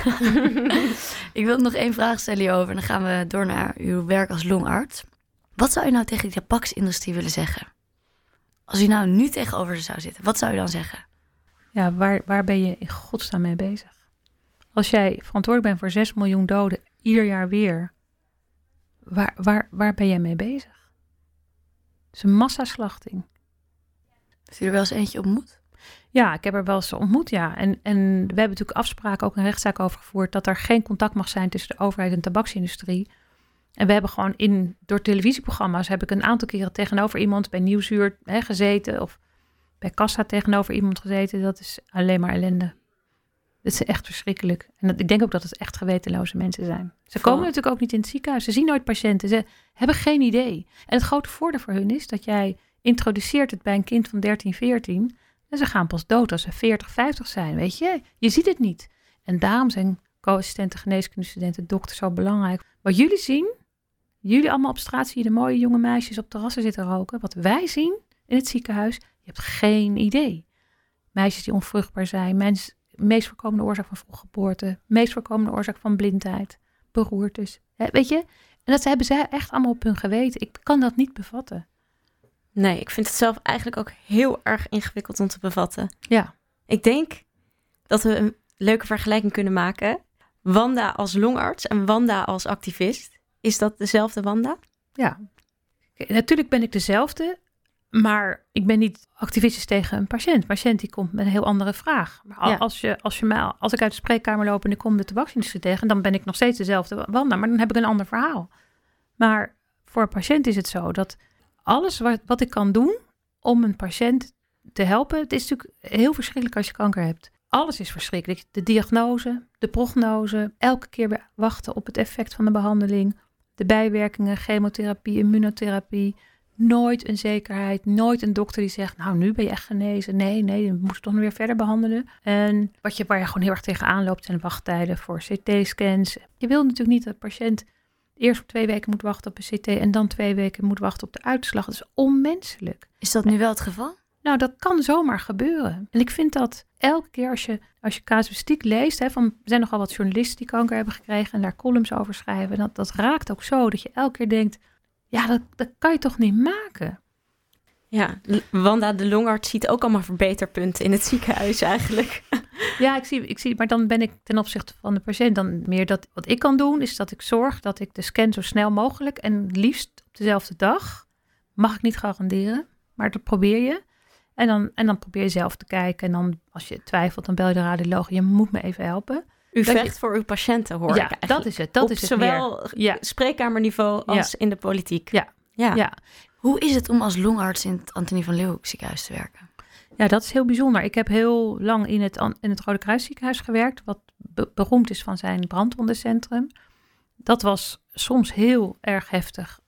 Ik wil nog één vraag stellen hierover. En dan gaan we door naar uw werk als longarts. Wat zou u nou tegen de tabaksindustrie willen zeggen? Als u nou nu tegenover ze zou zitten, wat zou u dan zeggen?
Ja, waar, waar ben je in godsnaam mee bezig? Als jij verantwoordelijk bent voor 6 miljoen doden ieder jaar weer, waar, waar, waar ben jij mee bezig? Het is een massaslachting.
Heeft u er wel eens eentje ontmoet?
Ja, ik heb er wel eens ontmoet, ja. En, en we hebben natuurlijk afspraken, ook een rechtszaak over gevoerd, dat er geen contact mag zijn tussen de overheid en de tabaksindustrie. En we hebben gewoon in, door televisieprogramma's heb ik een aantal keren tegenover iemand bij Nieuwsuur hè, gezeten. Of bij Kassa tegenover iemand gezeten. Dat is alleen maar ellende. Dat is echt verschrikkelijk. En dat, ik denk ook dat het echt gewetenloze mensen zijn. Ze komen natuurlijk ook niet in het ziekenhuis. Ze zien nooit patiënten. Ze hebben geen idee. En het grote voordeel voor hun is dat jij introduceert het bij een kind van 13, 14. En ze gaan pas dood als ze 40, 50 zijn. Weet je, je ziet het niet. En daarom zijn co-assistenten, geneeskundestudenten, dokters zo belangrijk. Wat jullie zien, jullie allemaal op straat zie je de mooie jonge meisjes op terrassen zitten roken. Wat wij zien in het ziekenhuis, je hebt geen idee. Meisjes die onvruchtbaar zijn, mens, meest voorkomende oorzaak van vroeggeboorte, meest voorkomende oorzaak van blindheid, beroertes. Hè, weet je? En dat hebben zij echt allemaal op hun geweten. Ik kan dat niet bevatten.
Nee, ik vind het zelf eigenlijk ook heel erg ingewikkeld om te bevatten.
Ja.
Ik denk dat we een leuke vergelijking kunnen maken. Wanda als longarts en Wanda als activist. Is dat dezelfde Wanda?
Ja. Natuurlijk ben ik dezelfde, maar ik ben niet activistisch tegen een patiënt. Een patiënt die komt met een heel andere vraag. Maar
Ja.
als, je, als, je mij, als ik uit de spreekkamer loop en ik kom de tabaksindustrie tegen, dan ben ik nog steeds dezelfde Wanda, maar dan heb ik een ander verhaal. Maar voor een patiënt is het zo dat alles wat, wat ik kan doen om een patiënt te helpen, het is natuurlijk heel verschrikkelijk als je kanker hebt. Alles is verschrikkelijk. De diagnose, de prognose, elke keer wachten op het effect van de behandeling, de bijwerkingen, chemotherapie, immunotherapie. Nooit een zekerheid, nooit een dokter die zegt, nou nu ben je echt genezen. Nee, nee, je moet toch nog weer verder behandelen. En wat je, waar je gewoon heel erg tegenaan loopt zijn wachttijden voor CT-scans. Je wil natuurlijk niet dat de patiënt eerst twee weken moet wachten op een CT en dan twee weken moet wachten op de uitslag. Dat is onmenselijk.
Is dat nu wel het geval?
Nou, dat kan zomaar gebeuren. En ik vind dat elke keer als je, als je casuïstiek leest, hè, van, er zijn nogal wat journalisten die kanker hebben gekregen en daar columns over schrijven. Dat, dat raakt ook zo dat je elke keer denkt, ja, dat, dat kan je toch niet maken?
Ja, Wanda de longarts ziet ook allemaal verbeterpunten in het ziekenhuis eigenlijk.
Ja, ik zie, ik zie, maar dan ben ik ten opzichte van de patiënt dan meer dat wat ik kan doen, is dat ik zorg dat ik de scan zo snel mogelijk en liefst op dezelfde dag, mag ik niet garanderen, maar dat probeer je. En dan, en dan probeer je zelf te kijken. En dan als je twijfelt, dan bel je de radioloog. Je moet me even helpen.
U
Dat je-
vecht voor uw patiënten, hoor ik
ja,
eigenlijk.
dat is het. Dat
Op
is het
zowel.
Ja.
spreekkamerniveau als in de politiek.
Ja.
ja.
Ja.
Hoe is het om als longarts in het Antonie van Leeuwenhoek ziekenhuis te werken?
Ja, dat is heel bijzonder. Ik heb heel lang in het, in het Rode Kruisziekenhuis gewerkt, wat be- beroemd is van zijn brandwondencentrum. Dat was soms heel erg heftig.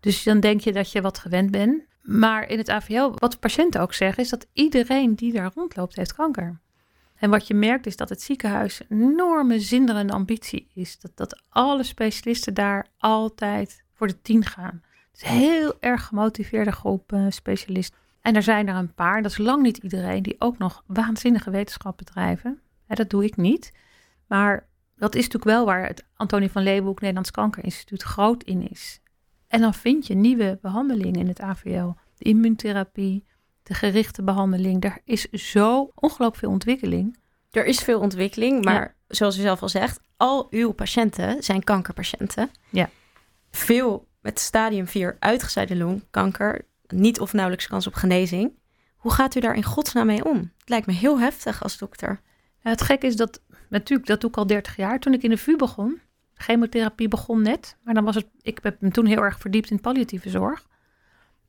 Dus dan denk je dat je wat gewend bent. Maar in het AVL, wat de patiënten ook zeggen, is dat iedereen die daar rondloopt, heeft kanker. En wat je merkt is dat het ziekenhuis een enorme zinderende ambitie is. Dat, dat alle specialisten daar altijd voor de tien gaan. Het is een heel erg gemotiveerde groep eh, specialisten. En er zijn er een paar, dat is lang niet iedereen, die ook nog waanzinnige wetenschap bedrijven. Dat doe ik niet. Maar dat is natuurlijk wel waar het Antonie van Leeuwenhoek Nederlands Kankerinstituut groot in is. En dan vind je nieuwe behandelingen in het AVL. De immuuntherapie, de gerichte behandeling. Er is zo ongelooflijk veel ontwikkeling.
Er is veel ontwikkeling, maar
Ja.
zoals u zelf al zegt, al uw patiënten zijn kankerpatiënten.
Ja.
Veel met stadium 4 uitgezaaide longkanker, niet of nauwelijks kans op genezing. Hoe gaat u daar in godsnaam mee om? Het lijkt me heel heftig als dokter.
Het gekke is dat, natuurlijk, dat doe ik al 30 jaar. Toen ik in de VU begon, chemotherapie begon net. Maar dan was het, ik heb me toen heel erg verdiept in palliatieve zorg.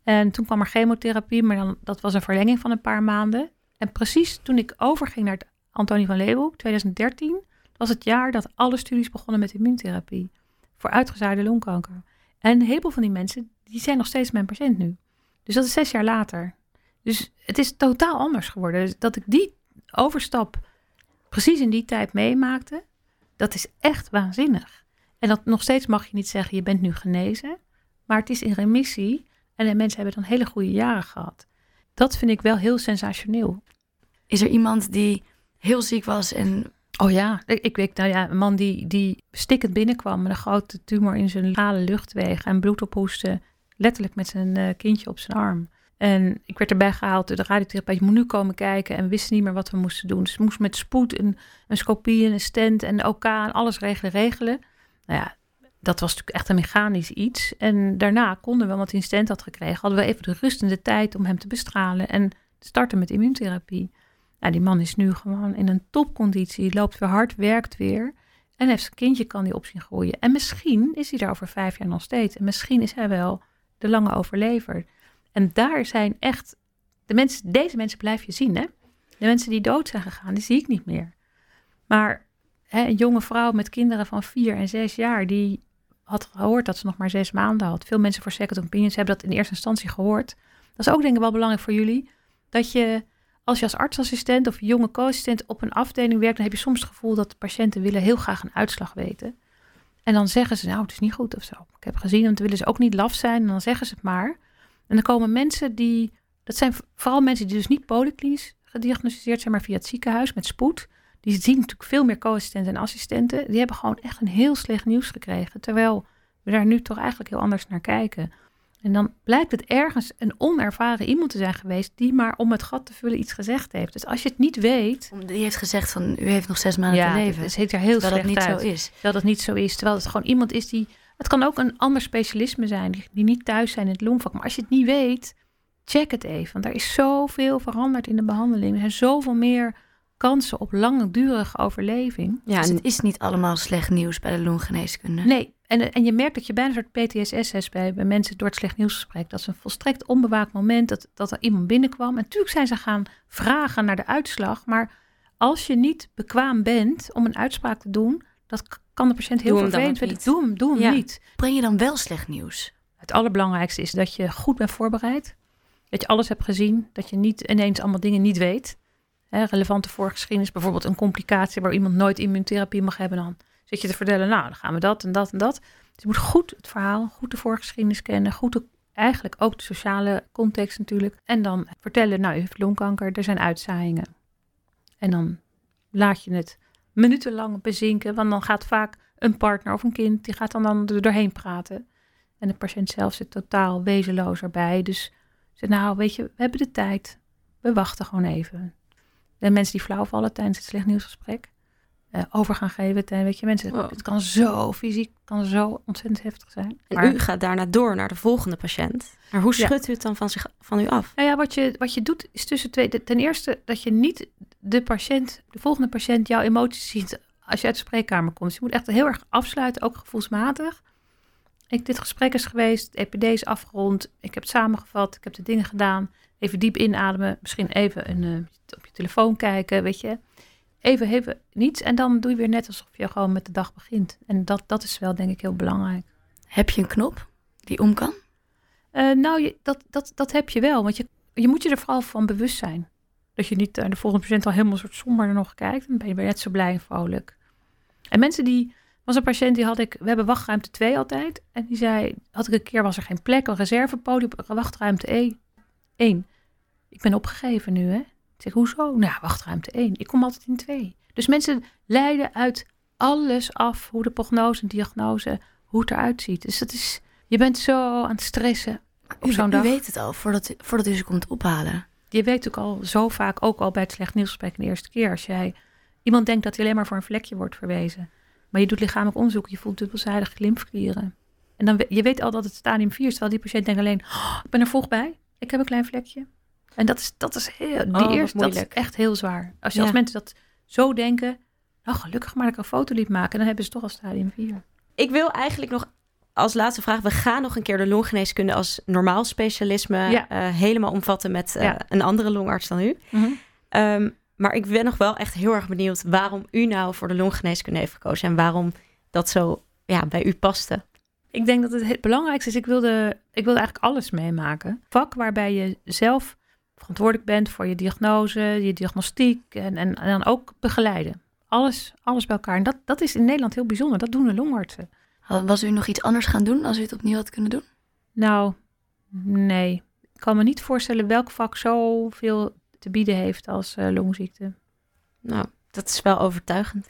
En toen kwam er chemotherapie, maar dan, dat was een verlenging van een paar maanden. En precies toen ik overging naar het Antonie van Leeuwenhoek, 2013, was het jaar dat alle studies begonnen met immuuntherapie. Voor uitgezaaide longkanker. En een heleboel van die mensen, die zijn nog steeds mijn patiënt nu. Dus dat is zes jaar later. Dus het is totaal anders geworden. Dus dat ik die overstap precies in die tijd meemaakte, dat is echt waanzinnig. En dat nog steeds mag je niet zeggen, je bent nu genezen, maar het is in remissie en de mensen hebben dan hele goede jaren gehad. Dat vind ik wel heel sensationeel.
Is er iemand die heel ziek was en
Oh ja, ik, weet nou ja, een man die, die stikkend binnenkwam met een grote tumor in zijn kale luchtwegen en bloed ophoestte, letterlijk met zijn eh, kindje op zijn arm. En ik werd erbij gehaald, de radiotherapeut moet nu komen kijken en wist niet meer wat we moesten doen. Dus we moesten met spoed een, een scopie en een stent en OK en alles regelen, regelen. Nou ja, dat was natuurlijk echt een mechanisch iets. En daarna konden we, een stent had gekregen, hadden we even de rustende tijd om hem te bestralen en starten met immuuntherapie. Nou, die man is nu gewoon in een topconditie, loopt weer hard, werkt weer. En heeft zijn kindje kan die op zien groeien. En misschien is hij daar over vijf jaar nog steeds. En misschien is hij wel de lange overlever. En daar zijn echt, de mensen, deze mensen blijf je zien hè. De mensen die dood zijn gegaan, die zie ik niet meer. Maar hè, een jonge vrouw met kinderen van vier en zes jaar, die had gehoord dat ze nog maar zes maanden had. Veel mensen voor second opinions hebben dat in eerste instantie gehoord. Dat is ook denk ik wel belangrijk voor jullie. Dat je, als je als artsassistent of jonge co-assistent op een afdeling werkt, dan heb je soms het gevoel dat de patiënten willen heel graag een uitslag weten. En dan zeggen ze, nou, het is niet goed of zo. Ik heb gezien, want willen ze ook niet laf zijn. En dan zeggen ze het maar. En dan komen mensen die, dat zijn vooral mensen die dus niet polyklinisch gediagnosticeerd zijn, maar via het ziekenhuis met spoed. Die zien natuurlijk veel meer co-assistenten en assistenten. Die hebben gewoon echt een heel slecht nieuws gekregen. Terwijl we daar nu toch eigenlijk heel anders naar kijken. En dan blijkt het ergens een onervaren iemand te zijn geweest die maar om het gat te vullen iets gezegd heeft. Dus als je het niet weet.
Die heeft gezegd van u heeft nog zes maanden
ja,
te leven.
Het ziet er heel
terwijl
slecht
dat niet
uit.
zo is.
Terwijl dat niet zo is. Terwijl het gewoon iemand is die. Het kan ook een ander specialisme zijn, die, die niet thuis zijn in het longvak. Maar als je het niet weet, check het even. Want er is zoveel veranderd in de behandeling. Er zijn zoveel meer kansen op langdurige overleving.
Ja,
Dus het is niet allemaal slecht nieuws bij de longgeneeskunde.
Nee, en, en je merkt dat je bijna een soort PTSS hebt bij, bij mensen door het slecht nieuwsgesprek. Dat is een volstrekt onbewaakt moment dat, dat er iemand binnenkwam. En natuurlijk zijn ze gaan vragen naar de uitslag. Maar als je niet bekwaam bent om een uitspraak te doen, dat kan de patiënt heel vervelend vinden. Doe hem, doe hem
Ja.
niet.
Breng je dan wel slecht nieuws?
Het allerbelangrijkste is dat je goed bent voorbereid. Dat je alles hebt gezien. Dat je niet ineens allemaal dingen niet weet. Relevante voorgeschiedenis, bijvoorbeeld een complicatie waar iemand nooit immuuntherapie mag hebben. Dan zit je te vertellen, nou, dan gaan we dat en dat en dat. Dus je moet goed het verhaal, goed de voorgeschiedenis kennen. Goed eigenlijk ook de sociale context natuurlijk. En dan vertellen, nou, u heeft longkanker, er zijn uitzaaiingen. En dan laat je het minutenlang bezinken. Want dan gaat vaak een partner of een kind, die gaat dan, dan er doorheen praten. En de patiënt zelf zit totaal wezenloos erbij. Dus zeg, nou, weet je, we hebben de tijd. We wachten gewoon even. En mensen die flauw vallen tijdens het slecht nieuwsgesprek. eh, over gaan geven. Ten, weet je, mensen,
Wow.
het kan zo fysiek, kan zo ontzettend heftig zijn.
En
Maar-
u gaat daarna door naar de volgende patiënt. Maar hoe
Ja.
schudt u het dan van, zich, van u af?
Nou ja, wat je, wat je doet is tussen twee. de- Ten eerste dat je niet de patiënt, de volgende patiënt, jouw emoties ziet als je uit de spreekkamer komt. Dus je moet echt heel erg afsluiten, ook gevoelsmatig. Ik, dit gesprek is geweest, het EPD is afgerond, ik heb het samengevat, ik heb de dingen gedaan. Even diep inademen, misschien even een, eh, telefoon kijken, weet je. Even, even niets en dan doe je weer net alsof je gewoon met de dag begint. En dat, dat is wel denk ik heel belangrijk.
Heb je een knop die om kan?
Eh, nou, je, dat, dat, dat heb je wel. Want je, je moet je er vooral van bewust zijn. Dat je niet naar de volgende patiënt al helemaal soort somber er nog kijkt. Dan ben je weer net zo blij en vrolijk. En mensen die... was een patiënt die had ik... We hebben wachtruimte 2 altijd. En die zei... Had ik een keer was er geen plek. Een reservepodium. Wachtruimte 1. Ik ben opgegeven nu, hè. Zeg, hoezo? Nou, wachtruimte 1. Ik kom altijd in 2. Dus mensen leiden uit alles af. Hoe de prognose en diagnose... Hoe het eruit ziet. Dus dat is... Je bent zo aan het stressen op zo'n dag.
weet het al voordat, voordat u ze komt ophalen.
Je weet ook al zo vaak, ook al bij het slecht nieuwsgesprek de eerste keer, als jij iemand denkt dat hij alleen maar voor een vlekje wordt verwezen, maar je doet lichamelijk onderzoek, je voelt dubbelzijdige lymfklieren. En dan je weet al dat het stadium 4 is, terwijl die patiënt denkt alleen, "Oh, ik ben er vroeg bij, ik heb een klein vlekje. En dat is, dat is, heel, die
wat
eerste, dat is echt heel zwaar. Als, je,
Ja.
als mensen dat zo denken, nou gelukkig maar dat ik een foto liet maken, dan hebben ze toch al stadium 4.
Ik wil eigenlijk nog als laatste vraag. We gaan nog een keer de longgeneeskunde als normaal specialisme
Ja.
eh, helemaal omvatten met eh,
Ja.
een andere longarts dan u. Ehm, maar ik ben nog wel echt heel erg benieuwd waarom u nou voor de longgeneeskunde heeft gekozen en waarom dat zo ja, bij u paste.
Ik denk dat het het belangrijkste is, ik wilde, ik wilde eigenlijk alles meemaken. Vak waarbij je zelf verantwoordelijk bent voor je diagnose, je diagnostiek en, en, en dan ook begeleiden. Alles, alles bij elkaar. En dat, dat is in Nederland heel bijzonder. Dat doen de longartsen.
Had- Was u nog iets anders gaan doen als u het opnieuw had kunnen doen?
Nou, nee. Ik kan me niet voorstellen welk vak zoveel te bieden heeft als eh, longziekte.
Nou, dat is wel overtuigend.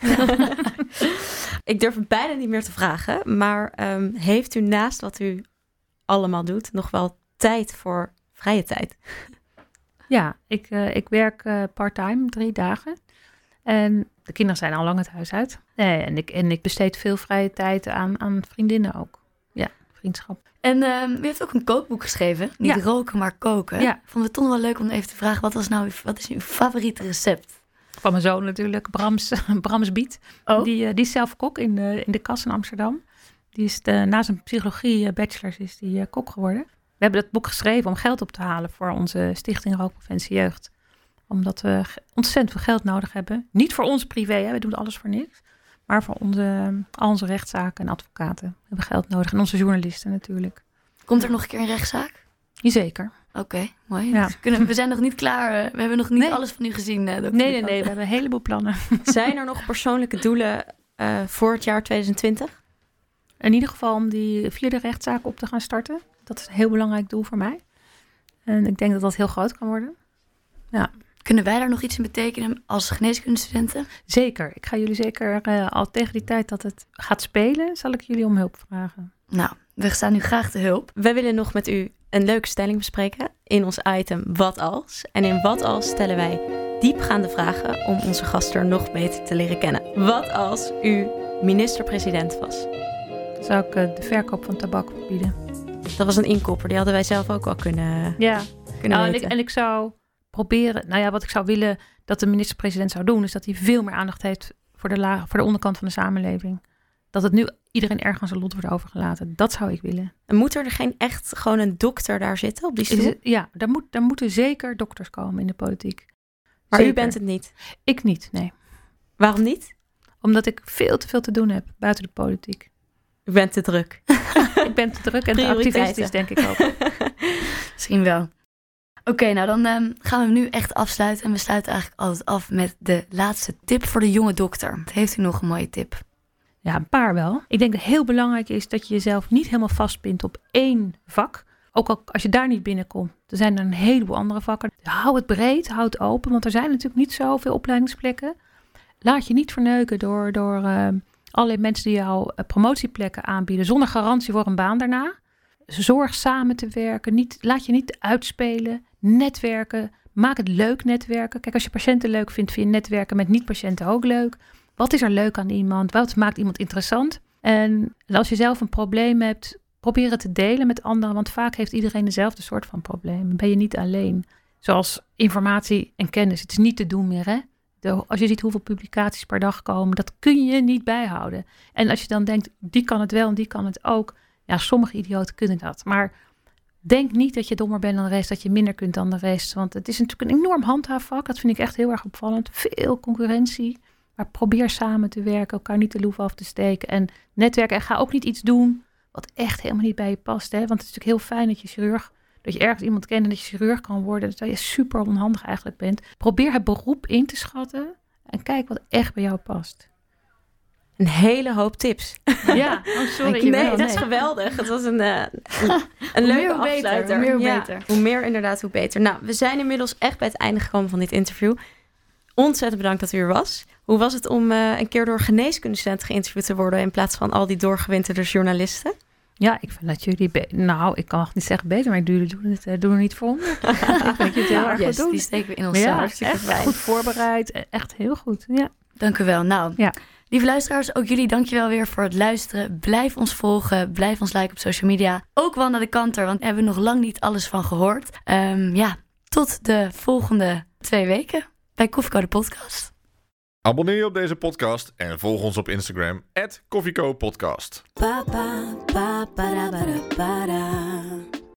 ik durf het bijna niet meer te vragen, maar ehm, heeft u naast wat u allemaal doet nog wel tijd voor vrije tijd?
Ja, ik, eh, ik werk eh part-time, drie dagen. En de kinderen zijn al lang het huis uit. Nee, en, ik, en ik besteed veel vrije tijd aan, aan vriendinnen ook. Ja, vriendschap.
En ehm, u heeft ook een kookboek geschreven. Niet
Ja.
roken, maar koken.
Ja.
Vonden we het toch wel leuk om even te vragen, wat, was nou, wat is uw favoriete recept?
Van mijn zoon natuurlijk, Brams, Brams Biet.
Oh,
Die, eh, die is zelf kok in de, in de kas in Amsterdam. Die is de, na zijn psychologie-bachelors is die kok geworden. We hebben dat boek geschreven om geld op te halen voor onze stichting Rookpreventie Jeugd. Omdat we ontzettend veel geld nodig hebben. Niet voor ons privé, hè, we doen alles voor niks. Maar voor onze, al onze rechtszaken en advocaten. We hebben geld nodig. En onze journalisten natuurlijk.
komt er nog een keer een rechtszaak?
Zeker.
Oké, mooi.
Ja.
Dus kunnen, we zijn nog niet klaar. eh, We hebben nog niet
Nee.
alles van u gezien. eh,
Nee, nee, nee. We hebben een heleboel plannen.
Zijn er nog persoonlijke doelen eh, voor het jaar 2020?
In ieder geval om die vierde rechtszaak op te gaan starten. Dat is een heel belangrijk doel voor mij. En ik denk dat dat heel groot kan worden.
Kunnen wij daar nog iets in betekenen als geneeskundestudenten?
Zeker. Ik ga jullie zeker eh, al tegen die tijd dat het gaat spelen, zal ik jullie om hulp vragen.
Nou, we staan nu graag te hulp.
Wij willen nog met u een leuke stelling bespreken in ons item Wat als? En in Wat als stellen wij diepgaande vragen om onze gasten nog beter te leren kennen. Wat als u minister-president was?
Zou ik eh, de verkoop van tabak verbieden.
Dat was een inkopper, die hadden wij zelf ook wel kunnen,
Ja,
kunnen
nou, en, ik, en ik zou proberen, nou ja, wat ik zou willen dat de minister-president zou doen, is dat hij veel meer aandacht heeft voor de, la, voor de onderkant van de samenleving. Dat het nu iedereen erg aan zijn lot wordt overgelaten. Dat zou ik willen.
En Moet er geen echt gewoon een dokter daar zitten op die stoel?
het- ja, daar, moet, daar moeten zeker dokters komen in de politiek.
Maar u bent het niet.
Ik niet, nee.
Waarom niet?
Omdat ik veel te veel te doen heb buiten de politiek.
U bent te druk.
ik ben te druk en te activistisch, denk ik ook.
Misschien wel. Oké, nou dan ehm, gaan we hem nu echt afsluiten. En we sluiten eigenlijk altijd af met de laatste tip voor de jonge dokter. Heeft u nog een mooie tip?
Ja, een paar wel. Ik denk dat heel belangrijk is dat je jezelf niet helemaal vastpint op één vak. Ook al als je daar niet binnenkomt. Er zijn er een heleboel andere vakken. Hou het breed, hou het open, want er zijn natuurlijk niet zoveel opleidingsplekken. Laat je niet verneuken door, door eh, allerlei mensen die jou eh, promotieplekken aanbieden zonder garantie voor een baan daarna. Zorg samen te werken. Niet, laat je niet uitspelen. Netwerken. Maak het leuk netwerken. Kijk, als je patiënten leuk vindt, vind je netwerken met niet-patiënten ook leuk. Wat is er leuk aan iemand? Wat maakt iemand interessant? En als je zelf een probleem hebt, probeer het te delen met anderen. Want vaak heeft iedereen dezelfde soort van probleem. Ben je niet alleen. Zoals informatie en kennis. Het is niet te doen meer, hè? Als je ziet hoeveel publicaties per dag komen, dat kun je niet bijhouden. En als je dan denkt, die kan het wel en die kan het ook. Ja, sommige idioten kunnen dat. Maar denk niet dat je dommer bent dan de rest, dat je minder kunt dan de rest. Want het is natuurlijk een enorm handhaafvak. Dat vind ik echt heel erg opvallend. Veel concurrentie. Maar probeer samen te werken, elkaar niet de loef af te steken. En netwerken. En ga ook niet iets doen wat echt helemaal niet bij je past. Hè? Want het is natuurlijk heel fijn dat je chirurg, dat je ergens iemand kent en dat je chirurg kan worden. Terwijl je super onhandig eigenlijk bent. Probeer het beroep in te schatten. En kijk wat echt bij jou past.
Een hele hoop tips.
Ja, oh sorry.
Nee, dat is geweldig. Het was een, eh, een, een
Hoe
leuke
meer, hoe beter.
afsluiter.
Hoe meer,
Ja,
beter.
Hoe meer inderdaad, hoe beter. Nou, we zijn inmiddels echt bij het einde gekomen van dit interview. Ontzettend bedankt dat u er was. Hoe was het om eh, een keer door een geneeskundestudent geïnterviewd te worden... in plaats van al die doorgewinterde journalisten?
Ja, ik vind dat jullie... nou, ik kan nog niet zeggen beter, maar jullie doen het eh, doen er niet voor onder. ik vind het heel erg
yes,
goed doen.
die steken we in ons
Maar
zaal.
ja, echt
fijn.
goed voorbereid. e- Echt heel goed. Ja.
Dank u wel. Nou,
Ja.
lieve luisteraars, ook jullie dankjewel weer voor het luisteren. Blijf ons volgen, blijf ons liken op social media. Ook Wanda de Kanter, want daar hebben we nog lang niet alles van gehoord. Ehm, ja, tot de volgende twee weken bij Koffiecode Podcast.
Abonneer je op deze podcast en volg ons op Instagram, @koffieko